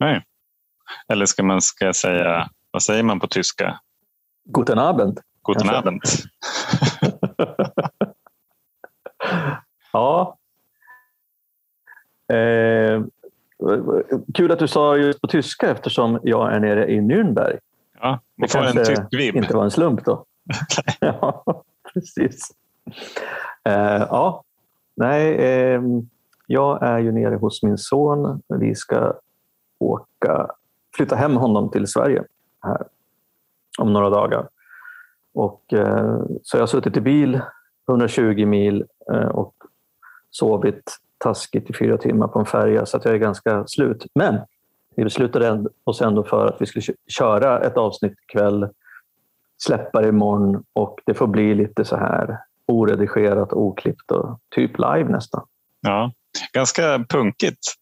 Nej. Eller ska man ska säga, vad säger man på tyska? Guten Abend. Guten Kanske. Abend. Ja. Eh, kul att du sa just på tyska eftersom jag är nere i Nürnberg. Ja, Det man får en kanske tysk vibb. inte var en slump då. ja, precis. Eh, ja, nej, eh, jag är ju nere hos min son. Vi ska åka, flytta hem honom till Sverige här om några dagar. Och, eh, så jag har suttit i bil 120 mil eh, och sovit taskigt i fyra timmar på en färja så att jag är ganska slut. Men vi beslutade oss ändå för att vi skulle köra ett avsnitt ikväll, släppa det imorgon och det får bli lite så här oredigerat, oklippt och typ live nästan. Ja, ganska punkigt.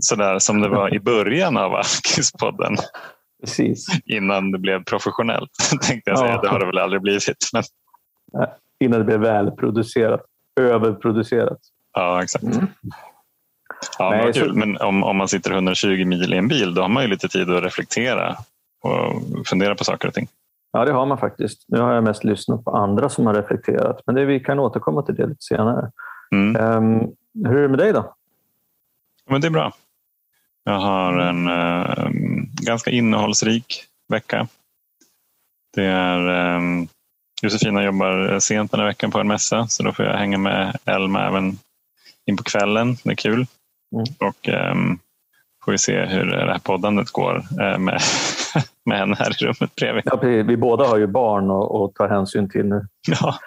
Sådär som det var i början av Alkispodden Precis. innan det blev professionellt. Tänkte jag säga. Ja. Det har det väl aldrig blivit. Men, Innan det blev välproducerat, överproducerat. ja, exakt. Mm. Ja, Nej, men, så- men om, om man sitter 120 mil i en bil då har man ju lite tid att reflektera och fundera på saker och ting. Ja, det har man faktiskt. Nu har jag mest lyssnat på andra som har reflekterat, men det, vi kan återkomma till det lite senare. Mm. Ehm, hur är det med dig då? Men det är bra. Jag har en eh, ganska innehållsrik vecka. Det är, eh, Josefina jobbar sent den här veckan på en mässa så då får jag hänga med Elma även in på kvällen. Det är kul. Mm. Och eh, får vi se hur det här poddandet går eh, med, med henne här i rummet bredvid. Ja, vi båda har ju barn att, ta hänsyn till nu. Ja,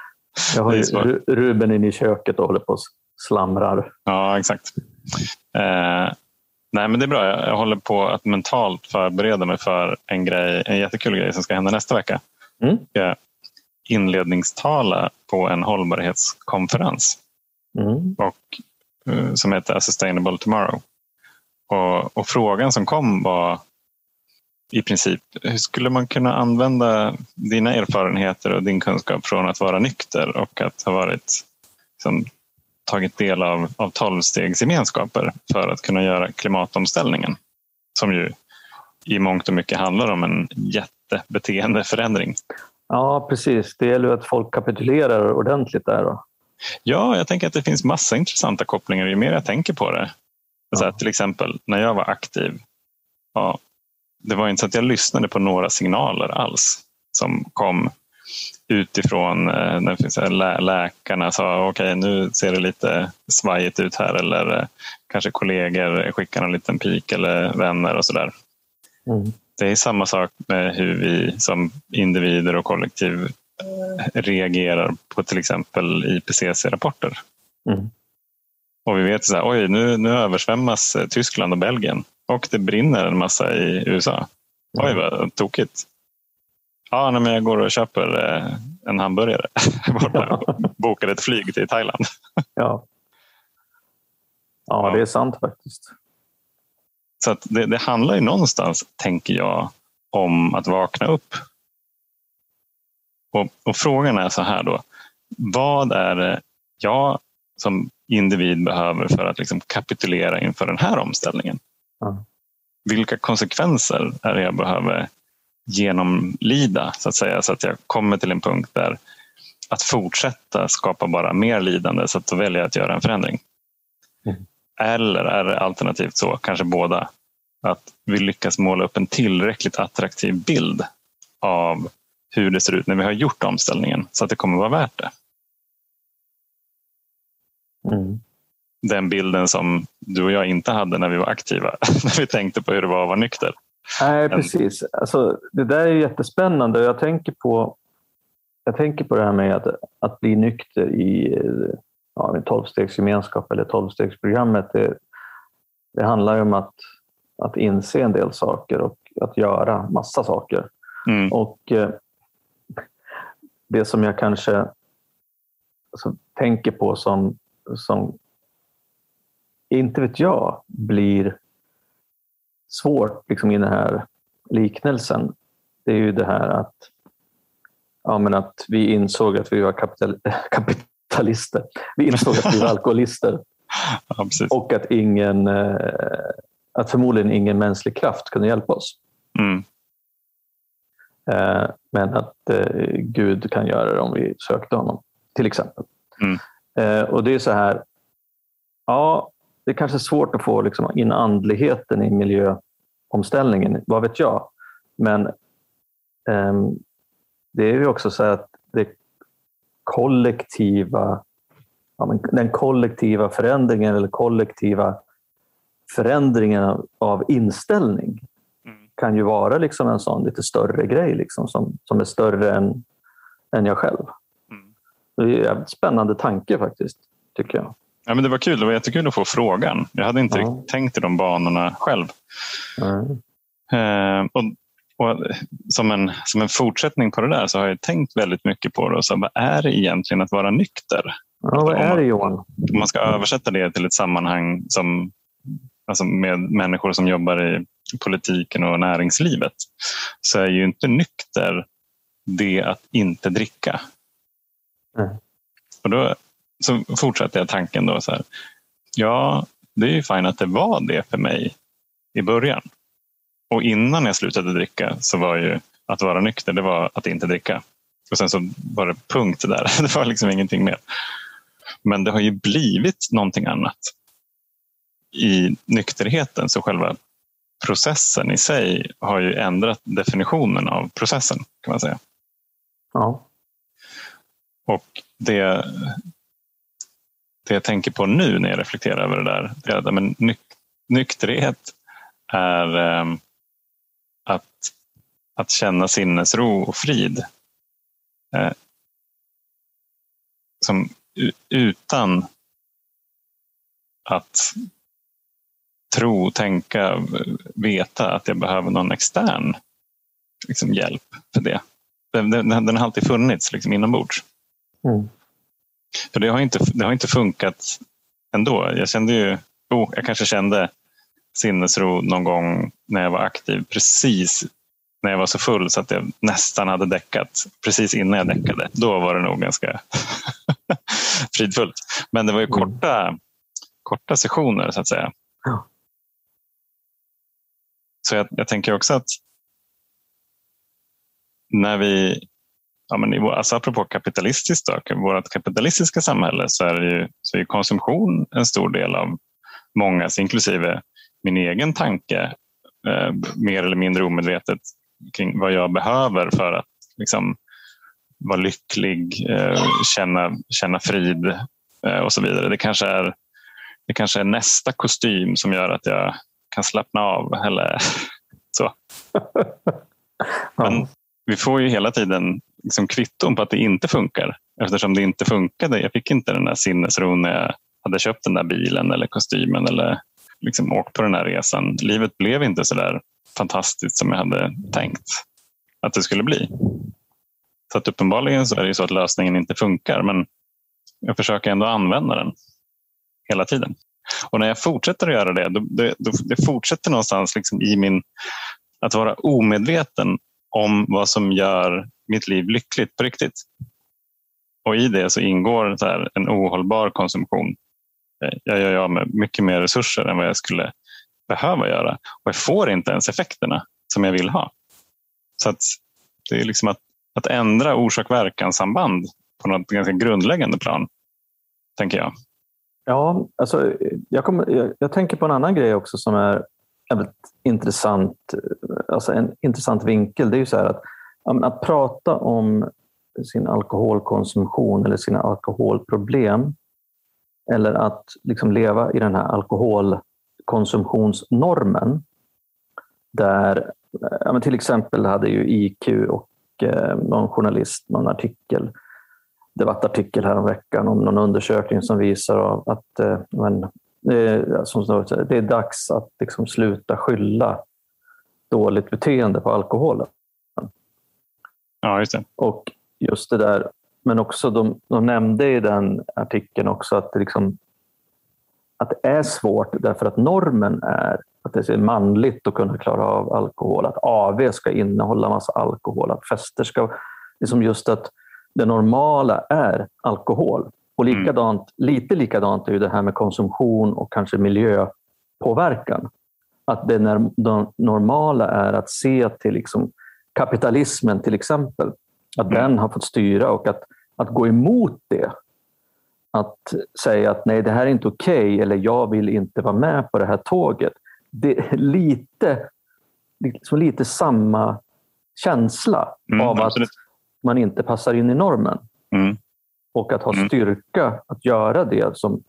Jag har Ruben inne i köket och håller på och slamrar. ja exakt. Eh, nej, men det är bra. Jag, jag håller på att mentalt förbereda mig för en, grej, en jättekul grej som ska hända nästa vecka. Mm. Jag inledningstala på en hållbarhetskonferens Mm. och, eh, som heter A Sustainable Tomorrow. Och, och frågan som kom var i princip, hur skulle man kunna använda dina erfarenheter och din kunskap från att vara nykter och att ha varit liksom, tagit del av, av tolvstegsgemenskaper för att kunna göra klimatomställningen. Som ju i mångt och mycket handlar om en jättebeteendeförändring. Ja, precis. Det gäller att folk kapitulerar ordentligt där. Då. Ja, jag tänker att det finns massa intressanta kopplingar ju mer jag tänker på det. Så att till exempel när jag var aktiv. Ja, det var inte så att jag lyssnade på några signaler alls som kom utifrån eh, det finns, lä läkarna sa okej nu ser det lite svajigt ut här eller eh, kanske kollegor skickar en liten pik eller vänner och sådär. Mm. Det är samma sak med hur vi som individer och kollektiv eh, reagerar på till exempel IPCC-rapporter. Mm. Och vi vet så här, oj nu, nu översvämmas eh, Tyskland och Belgien och det brinner en massa i USA. Oj vad tokigt. Ja, nej, men jag går och köper eh, en hamburgare borta bokar ett flyg till Thailand. Ja. ja, det är sant faktiskt. Så det, det handlar ju någonstans, tänker jag, om att vakna upp. Och, och frågan är så här då. Vad är det jag som individ behöver för att liksom kapitulera inför den här omställningen? Ja. Vilka konsekvenser är det jag behöver genomlida så att säga så att jag kommer till en punkt där att fortsätta skapa bara mer lidande så att då väljer jag att göra en förändring. Mm. Eller är det alternativt så, kanske båda, att vi lyckas måla upp en tillräckligt attraktiv bild av hur det ser ut när vi har gjort omställningen så att det kommer vara värt det. Mm. Den bilden som du och jag inte hade när vi var aktiva, när vi tänkte på hur det var att vara nykter. Nej, precis. Alltså, det där är jättespännande. Jag tänker på, jag tänker på det här med att, att bli nykter i ja, en tolvstegsgemenskap eller tolvstegsprogrammet. Det, det handlar ju om att, att inse en del saker och att göra massa saker. Mm. Och eh, det som jag kanske alltså, tänker på som, som, inte vet jag, blir svårt liksom, i den här liknelsen, det är ju det här att, ja, men att vi insåg att vi var kapital, kapitalister. Vi insåg att vi var alkoholister Ja, och att ingen, eh, att förmodligen ingen mänsklig kraft kunde hjälpa oss. Mm. Eh, men att eh, Gud kan göra det om vi sökte honom, till exempel. Mm. Och det är så här, ja, det är kanske svårt att få liksom, in andligheten i miljöomställningen, vad vet jag. Men ehm, det är ju också så att det kollektiva, ja, den kollektiva förändringen eller kollektiva förändringen av inställning mm. kan ju vara liksom en sån lite större grej liksom, som, som är större än, än jag själv. Mm. Det är en spännande tanke faktiskt, tycker jag. Ja, men det var kul. Det var jättekul att få frågan. Jag hade inte ja. tänkt i de banorna själv. Eh, och, och, som, en, som en fortsättning på det där så har jag tänkt väldigt mycket på det. Så vad är det egentligen att vara nykter? Ja, vad är det Johan? Om man ska översätta det till ett sammanhang som, alltså med människor som jobbar i politiken och näringslivet så är ju inte nykter det att inte dricka. Mm. Och då så fortsatte jag tanken då så här. Ja, det är ju fint att det var det för mig i början. Och innan jag slutade dricka så var ju att vara nykter, det var att inte dricka. Och sen så var det punkt där. Det var liksom ingenting mer. Men det har ju blivit någonting annat i nykterheten. Så själva processen i sig har ju ändrat definitionen av processen kan man säga. Ja. Och det, det jag tänker på nu när jag reflekterar över det där, det är att men, nyk, nykterhet är eh, att, att känna sinnesro och frid. Eh, som utan att tro, tänka, veta att jag behöver någon extern liksom, hjälp för det. Den, den, den har alltid funnits liksom, inombords. Mm. För det har, inte, det har inte funkat ändå. Jag kände ju, oh, jag kanske kände sinnesro någon gång när jag var aktiv precis när jag var så full så att jag nästan hade däckat. Precis innan jag däckade. Då var det nog ganska fridfullt. Men det var ju mm. korta, korta sessioner så att säga. Ja. Så jag, jag, tänker också att när vi ja, men i, alltså apropå kapitalistiskt, då, vårt kapitalistiska samhälle så är, ju, så är konsumtion en stor del av mångas, inklusive min egen tanke, eh, mer eller mindre omedvetet kring vad jag behöver för att liksom, vara lycklig, eh, känna, känna frid eh, och så vidare. Det kanske, är, det kanske är nästa kostym som gör att jag kan slappna av eller så. Men vi får ju hela tiden liksom kvitton på att det inte funkar eftersom det inte funkade. Jag fick inte den där sinnesron när jag hade köpt den där bilen eller kostymen eller liksom åkt på den här resan. Livet blev inte så där fantastiskt som jag hade tänkt att det skulle bli. Så att uppenbarligen så är det så att lösningen inte funkar men jag försöker ändå använda den hela tiden. Och när jag fortsätter att göra det, då, det, då, det fortsätter någonstans liksom i min att vara omedveten om vad som gör mitt liv lyckligt på riktigt. Och i det så ingår så här en ohållbar konsumtion. Eh, jag gör av med mycket mer resurser än vad jag skulle behöva göra. Och jag får inte ens effekterna som jag vill ha. Så att det är liksom att, att ändra orsak-verkan-samband på något ganska grundläggande plan, tänker jag. Ja, alltså, jag, kommer, jag, jag, tänker på en annan grej också som är väldigt intressant, alltså en intressant vinkel. Det är ju så att, att prata om sin alkoholkonsumtion eller sina alkoholproblem eller att liksom leva i den här alkoholkonsumtionsnormen där ja, till exempel hade ju IQ och eh, någon journalist någon artikel debattartikel häromveckan om veckan om någon undersökning som visar att eh, men, eh, det är dags att liksom sluta skylla dåligt beteende på alkoholen. Ja, just det. Och just det där, men också de, de nämnde i den artikeln också att det, liksom, att det är svårt därför att normen är att det är manligt att kunna klara av alkohol, att AV ska innehålla massa alkohol, att fester ska... Liksom just att det normala är alkohol. Och mm. likadant, mm. lite likadant är ju det här med konsumtion och kanske miljöpåverkan. Att det normala är att se till liksom kapitalismen till exempel. Att mm. den har fått styra och att, att gå emot det. Att säga att nej, det här är inte okej okay, eller jag vill inte vara med på det här tåget. Det är lite, liksom lite samma känsla mm, av absolut. att man inte passar in i normen. Mm. Och att ha mm. styrka att göra det som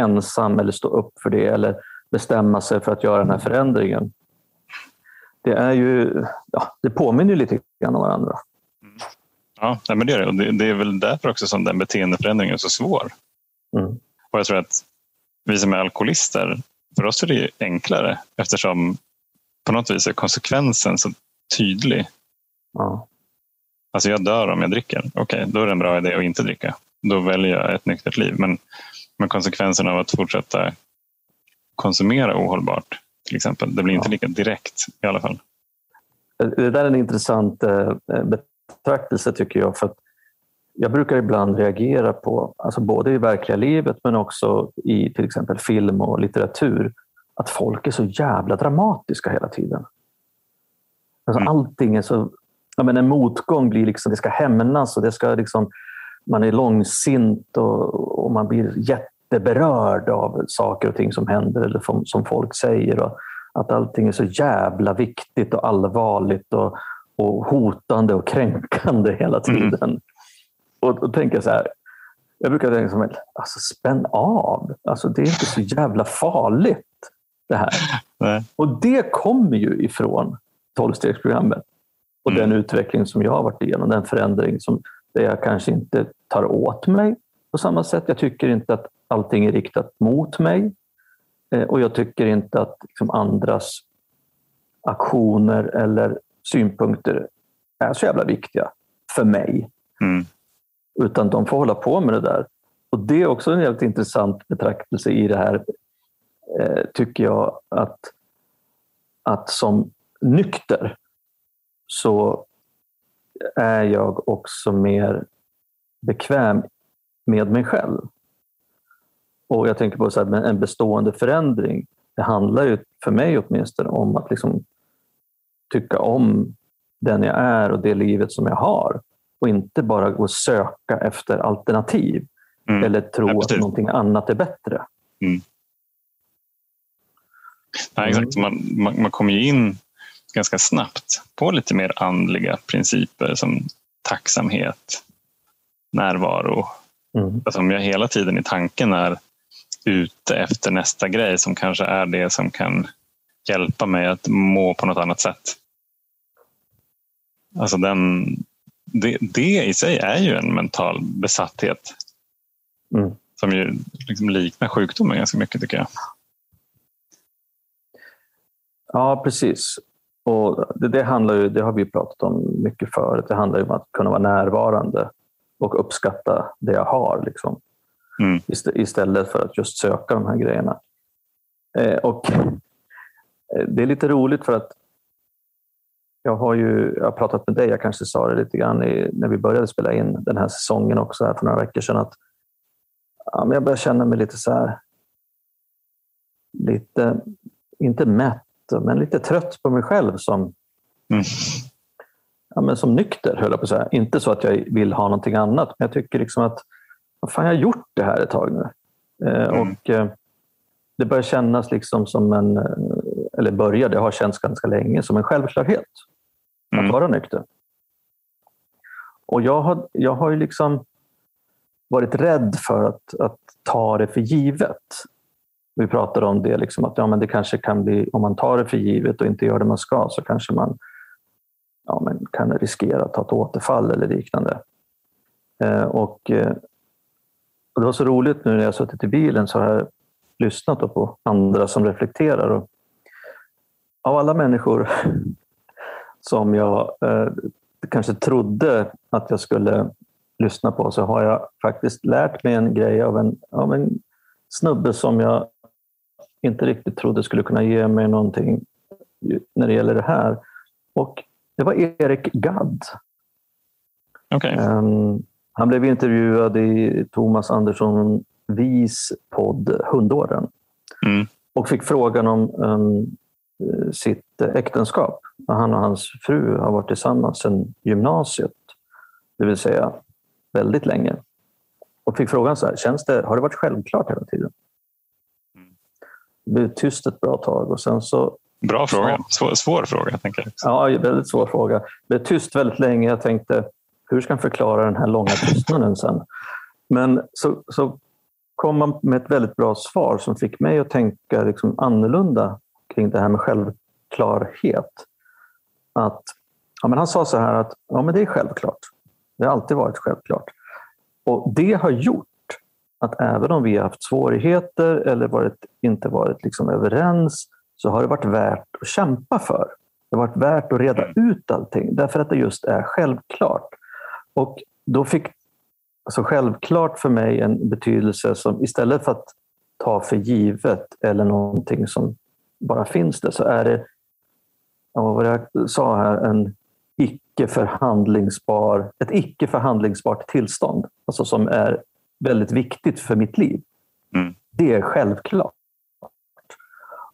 ensam eller stå upp för det eller bestämma sig för att göra den här förändringen. Det, är ju, ja, det påminner lite grann om varandra. Mm. Ja, men det är det. det. Det är väl därför också som den beteendeförändringen är så svår. Mm. Och jag tror att vi som är alkoholister, för oss är det enklare eftersom på något vis är konsekvensen så tydlig. Ja. Alltså jag dör om jag dricker. Okej, okay, då är det en bra idé att inte dricka. Då väljer jag ett nyktert liv. Men, men konsekvensen av att fortsätta konsumera ohållbart till exempel, det blir inte lika direkt i alla fall. Det där är en intressant eh, betraktelse tycker jag. För att jag brukar ibland reagera på, alltså både i verkliga livet men också i till exempel film och litteratur, att folk är så jävla dramatiska hela tiden. Alltså mm. Allting är så... Ja, men en motgång blir liksom, det ska hämnas och det ska liksom, man är långsint och, och man blir jätteberörd av saker och ting som händer eller som, folk säger. Och att allting är så jävla viktigt och allvarligt och, och hotande och kränkande hela mm. tiden. Mm. Och tänker jag så här, jag brukar tänka som alltså spänn av. Alltså det är inte så jävla farligt det här. Nej. Och det kommer ju ifrån tolvstegsprogrammet och mm. den utveckling som jag har varit igenom, den förändring som där jag kanske inte tar åt mig på samma sätt. Jag tycker inte att allting är riktat mot mig eh, och jag tycker inte att liksom, andras aktioner eller synpunkter är så jävla viktiga för mig. Mm. Utan de får hålla på med det där. Och Det är också en helt intressant betraktelse i det här, eh, tycker jag, att, att som nykter så är jag också mer bekväm med mig själv. Och jag tänker på så här, en bestående förändring. Det handlar ju för mig åtminstone om att liksom tycka om den jag är och det livet som jag har och inte bara gå och söka efter alternativ mm. eller tro att någonting annat är bättre. Mm. Nej, exakt. Man, man, man kommer ju in ganska snabbt på lite mer andliga principer som tacksamhet, närvaro. Mm. Alltså om jag hela tiden i tanken är ute efter nästa grej som kanske är det som kan hjälpa mig att må på något annat sätt. Alltså den, det, det i sig är ju en mental besatthet. Mm. Som ju liksom liknar sjukdomen ganska mycket tycker jag. Ja, precis. Och det, det, handlar ju, det har vi pratat om mycket förut. Det handlar ju om att kunna vara närvarande och uppskatta det jag har. Liksom. Mm. Istället för att just söka de här grejerna. Eh, och eh, Det är lite roligt för att jag har ju jag har pratat med dig, jag kanske sa det lite grann i, när vi började spela in den här säsongen också här för några veckor sedan. Att, ja, men jag börjar känna mig lite så här, lite, inte mätt, men lite trött på mig själv som, mm. ja, men som nykter, höll jag på att säga. Inte så att jag vill ha någonting annat, men jag tycker liksom att fan, jag har gjort det här ett tag nu. Eh, mm. Och eh, Det börjar kännas liksom som en, eh, eller började, har känts ganska länge, som en självklarhet mm. att vara nykter. Och jag har, jag har ju liksom varit rädd för att, att ta det för givet. Vi pratade om det, liksom att ja, men det kanske kan bli, om man tar det för givet och inte gör det man ska så kanske man ja, men kan riskera att ta ett återfall eller liknande. Eh, och, eh, och, Det var så roligt nu när jag suttit i bilen så har jag lyssnat på andra som reflekterar. Och av alla människor som jag eh, kanske trodde att jag skulle lyssna på så har jag faktiskt lärt mig en grej av en, av en snubbe som jag inte riktigt trodde skulle kunna ge mig någonting när det gäller det här. Och det var Erik Gadd. Okay. Um, ehm, han blev intervjuad i Thomas Andersson Vis podd Hundåren mm. och fick frågan om um, eh, sitt äktenskap. Han och hans fru har varit tillsammans sedan gymnasiet, det vill säga väldigt länge. Och fick frågan så här, känns det, har det varit självklart hela tiden? Det blev tyst ett bra tag och sen så... Bra fråga. Svår, svår fråga. Tänker jag. Ja, väldigt svår fråga. Det blev tyst väldigt länge. Jag tänkte, hur ska han förklara den här långa tystnaden sen? Men så, så kom man med ett väldigt bra svar som fick mig att tänka liksom annorlunda kring det här med självklarhet. Att, ja, men han sa så här att ja, men det är självklart. Det har alltid varit självklart. Och det har gjort att även om vi har haft svårigheter eller varit, inte varit liksom överens så har det varit värt att kämpa för. Det har varit värt att reda ut allting därför att det just är självklart. Och då fick alltså självklart för mig en betydelse som istället för att ta för givet eller någonting som bara finns där så är det, vad jag sa här, en icke förhandlingsbar, ett icke förhandlingsbart tillstånd. Alltså som är väldigt viktigt för mitt liv. Mm. Det är självklart.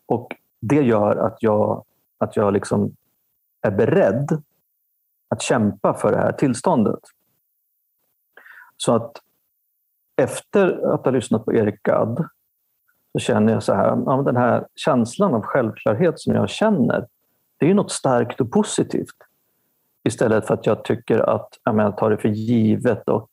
Och det gör att jag, att jag liksom är beredd att kämpa för det här tillståndet. Så att efter att ha lyssnat på Erik Gadd så känner jag så här, ja, den här känslan av självklarhet som jag känner, det är något starkt och positivt. Istället för att jag tycker att jag tar det för givet och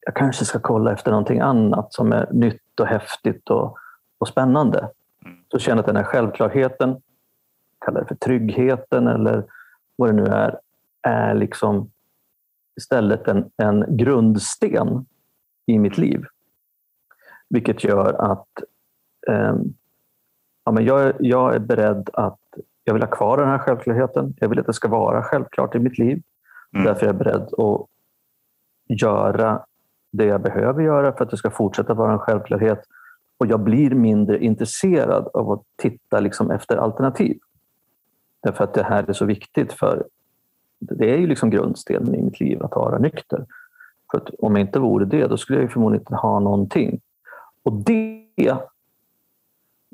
jag kanske ska kolla efter någonting annat som är nytt och häftigt och, och spännande. Mm. Så känner jag att den här självklarheten, kalla det för tryggheten eller vad det nu är, är liksom istället en, en grundsten i mitt liv. Vilket gör att eh, ja, men jag, jag är beredd att jag vill ha kvar den här självklarheten. Jag vill att det ska vara självklart i mitt liv. Mm. Därför är jag beredd att göra det jag behöver göra för att det ska fortsätta vara en självklarhet. Och jag blir mindre intresserad av att titta liksom efter alternativ. Därför att det här är så viktigt för det är ju liksom grundstenen i mitt liv att vara nykter. För att om jag inte vore det, då skulle jag förmodligen inte ha någonting. Och det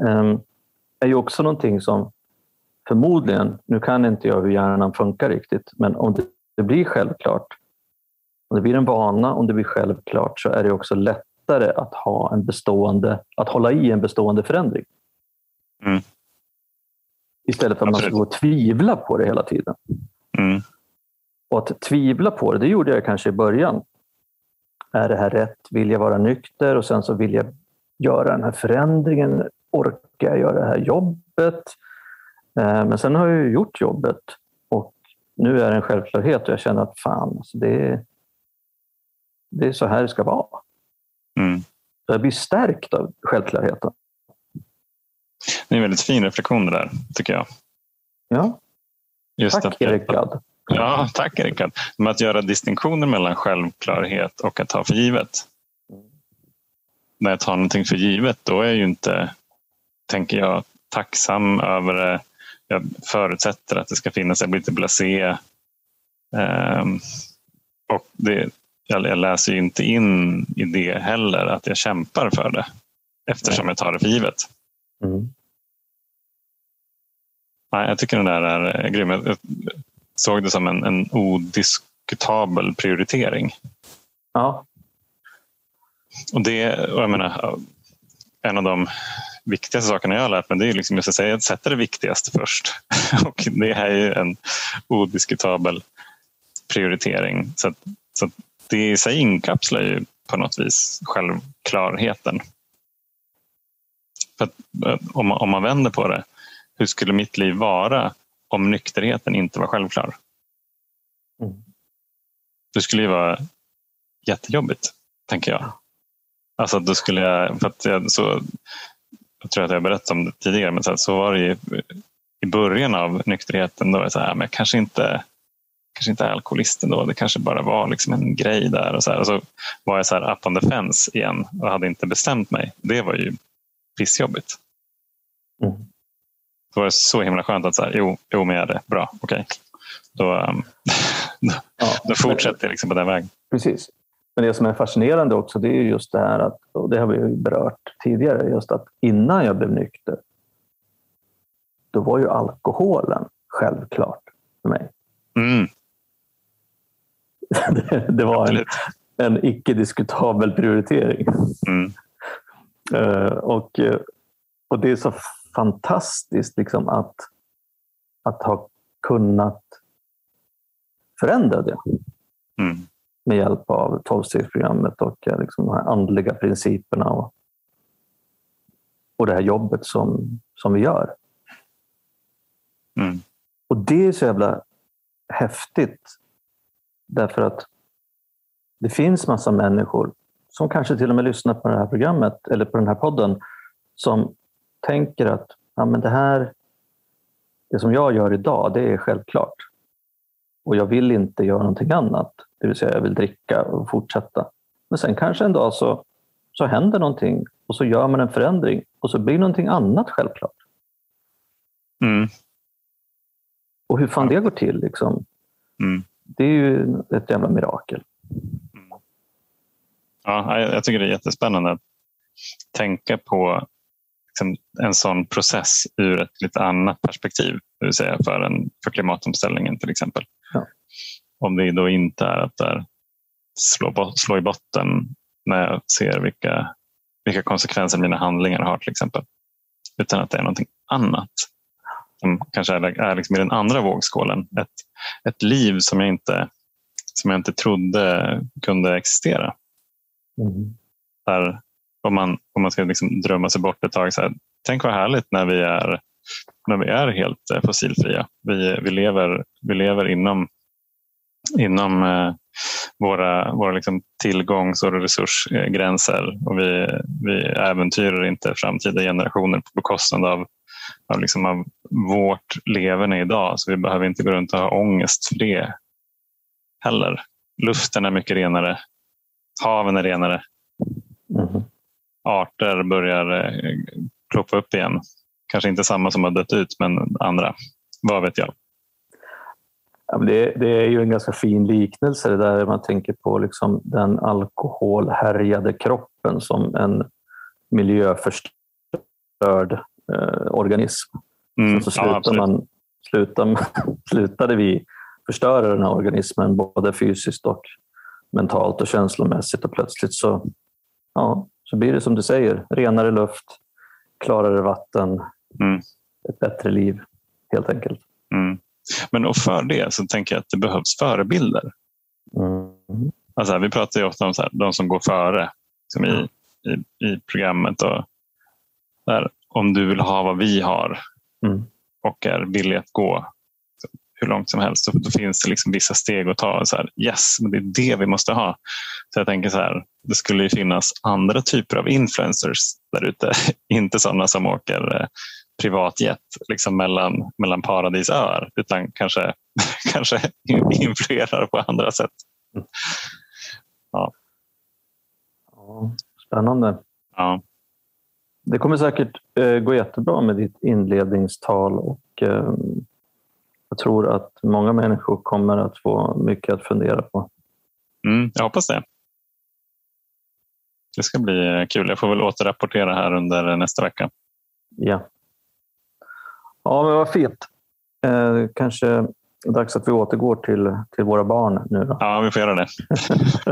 um, är ju också någonting som förmodligen, nu kan inte jag hur hjärnan funkar riktigt, men om det, det blir självklart, om det blir en vana, om det blir självklart så är det också lättare att ha en bestående, att hålla i en bestående förändring. Mm. Istället för att Absolut. man ska gå och tvivla på det hela tiden. Mm. Och att tvivla på det, det gjorde jag kanske i början. Är det här rätt? Vill jag vara nykter? Och sen så vill jag göra den här förändringen. Orkar jag göra det här jobbet? Eh, men sen har jag ju gjort jobbet och nu är det en självklarhet och jag känner att fan, alltså det, är, det är så här det ska vara. Mm. Jag blir stärkt av självklarheten. Det är en väldigt fin reflektion det där, tycker jag. Ja. Just Tack Erik Gadd. Ja, tack Rickard. Med att göra distinktioner mellan självklarhet och att ta för givet. När jag tar någonting för givet då är jag ju inte, tänker jag, tacksam över det. Jag förutsätter att det ska finnas, jag blir inte blasé. Um, och det, jag, jag läser ju inte in i det heller att jag kämpar för det eftersom jag tar det för givet. Mm. Nej, jag tycker den där är grym. Jag såg det som en, en odiskutabel prioritering. Ja. Och det, och jag menar, en av de viktigaste sakerna jag har lärt mig det är liksom just att säga att sätta det viktigaste först. Och det är ju en odiskutabel prioritering. Så, att, så att det i sig inkapslar ju på något vis självklarheten. För att, om, man, om man vänder på det, hur skulle mitt liv vara om nykterheten inte var självklar. Mm. Det skulle ju vara jättejobbigt, tänker jag. Alltså då skulle jag, för att jag, så, jag tror att jag berättat om det tidigare, men så, så var det ju i början av nykterheten. Då var jag så här, men jag kanske inte, kanske inte är alkoholist ändå. Det kanske bara var liksom en grej där. Och så, här. och så var jag så här up on the fence igen och hade inte bestämt mig. Det var ju pissjobbigt. Mm. Då var det så himla skönt att säga, jo, jo men jag är det. Bra, okej. Okay. Då, um, ja, då fortsätter jag liksom på den vägen. Precis. Men det som är fascinerande också det är just det här att, och det har vi berört tidigare, just att innan jag blev nykter då var ju alkoholen självklart för mig. Mm. det, det var en, en icke-diskutabel prioritering. Mm. Uh, och, och det är så fantastiskt liksom att, att ha kunnat förändra det. Mm. Med hjälp av tolvstegsprogrammet och liksom de här andliga principerna och, och det här jobbet som, som vi gör. Mm. Och det är så jävla häftigt. Därför att det finns massa människor som kanske till och med lyssnar på det här programmet eller på den här podden som tänker att ja, men det här, det som jag gör idag, det är självklart. Och jag vill inte göra någonting annat. Det vill säga, jag vill dricka och fortsätta. Men sen kanske en dag så, så händer någonting och så gör man en förändring och så blir någonting annat självklart. Mm. Och hur fan det går till, liksom, Mm. det är ju ett jävla mirakel. Ja, jag tycker det är jättespännande att tänka på liksom, en sån process ur ett lite annat perspektiv. Det vill säga för, en, för klimatomställningen till exempel. Ja. Om det då inte är att där slå, slå i botten när jag ser vilka, vilka konsekvenser mina handlingar har till exempel. Utan att det är någonting annat. Som kanske är, är liksom i den andra vågskålen. Ett, ett liv som jag, inte, som jag inte trodde kunde existera. Mm. Där, om, man, om man ska liksom drömma sig bort ett tag. Så här, tänk vad härligt när vi är, när vi är helt eh, fossilfria. Vi, vi, lever, vi lever inom, inom eh, våra, våra liksom tillgångs och resursgränser och vi, vi äventyrar inte framtida generationer på bekostnad av, av, liksom av vårt leverne idag. Så vi behöver inte gå runt och ha ångest för det heller. Luften är mycket renare. Haven är renare. Arter börjar eh, ploppa upp igen. Kanske inte samma som har dött ut, men andra. Vad vet jag? Ja, det, det, är ju en ganska fin liknelse det där man tänker på liksom den alkoholhärjade kroppen som en miljöförstörd eh, organism. Mm, så, så ja, slutar man, slutar, slutade vi förstöra den här organismen både fysiskt och mentalt och känslomässigt och plötsligt så, ja, så blir det som du säger, renare luft, klarare vatten, Mm. ett bättre liv helt enkelt. Mm. Men och för det så tänker jag att det behövs förebilder. Mm. Alltså, vi pratar ju ofta om så här, de som går före som i, i, i programmet. Och där, om du vill ha vad vi har Mm. och är villig att gå hur långt som helst, då, då finns det liksom vissa steg att ta. Så här, yes, men det är det vi måste ha. Så jag tänker så här, det skulle ju finnas andra typer av influencers där ute. Inte sådana som åker eh, privatjet liksom mellan, mellan paradisöar utan kanske, kanske influerar på andra sätt. Ja, spännande. Ja. Det kommer säkert eh, gå jättebra med ditt inledningstal och eh, jag tror att många människor kommer att få mycket att fundera på. Mm, jag hoppas det. Det ska bli eh, kul. Jag får väl återrapportera här under nästa vecka. Ja, ja men vad fint. Eh, kanske dags att vi återgår till, till våra barn nu då. Ja, vi får göra det.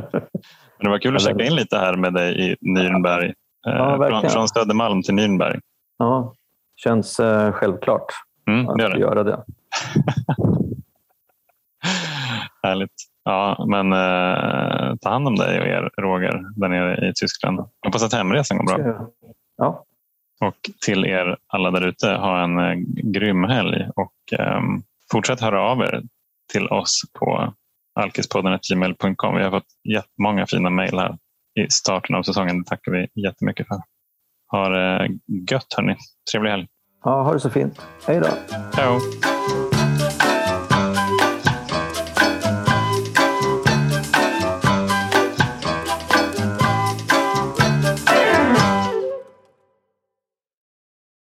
Men det var kul att checka in lite här med dig i Nürnberg. Eh, Ja, från, verkligen. från Södermalm till Nürnberg. Ja, känns eh, självklart Mm, att det. göra det. Härligt. Ja, men eh, ta hand om dig och er, Roger, där nere i Tyskland. Hoppas att hemresan går bra. Ja, Och till er alla där ute, ha en eh, grym helg. Och eh, fortsätt höra av er till oss på alkispodden.gmail.com. Vi har fått jättemånga fina mejl här i starten av säsongen. Det tackar vi jättemycket för. Ha det gött hörni. Trevlig helg. ja ha det så fint. Hej då. Ciao!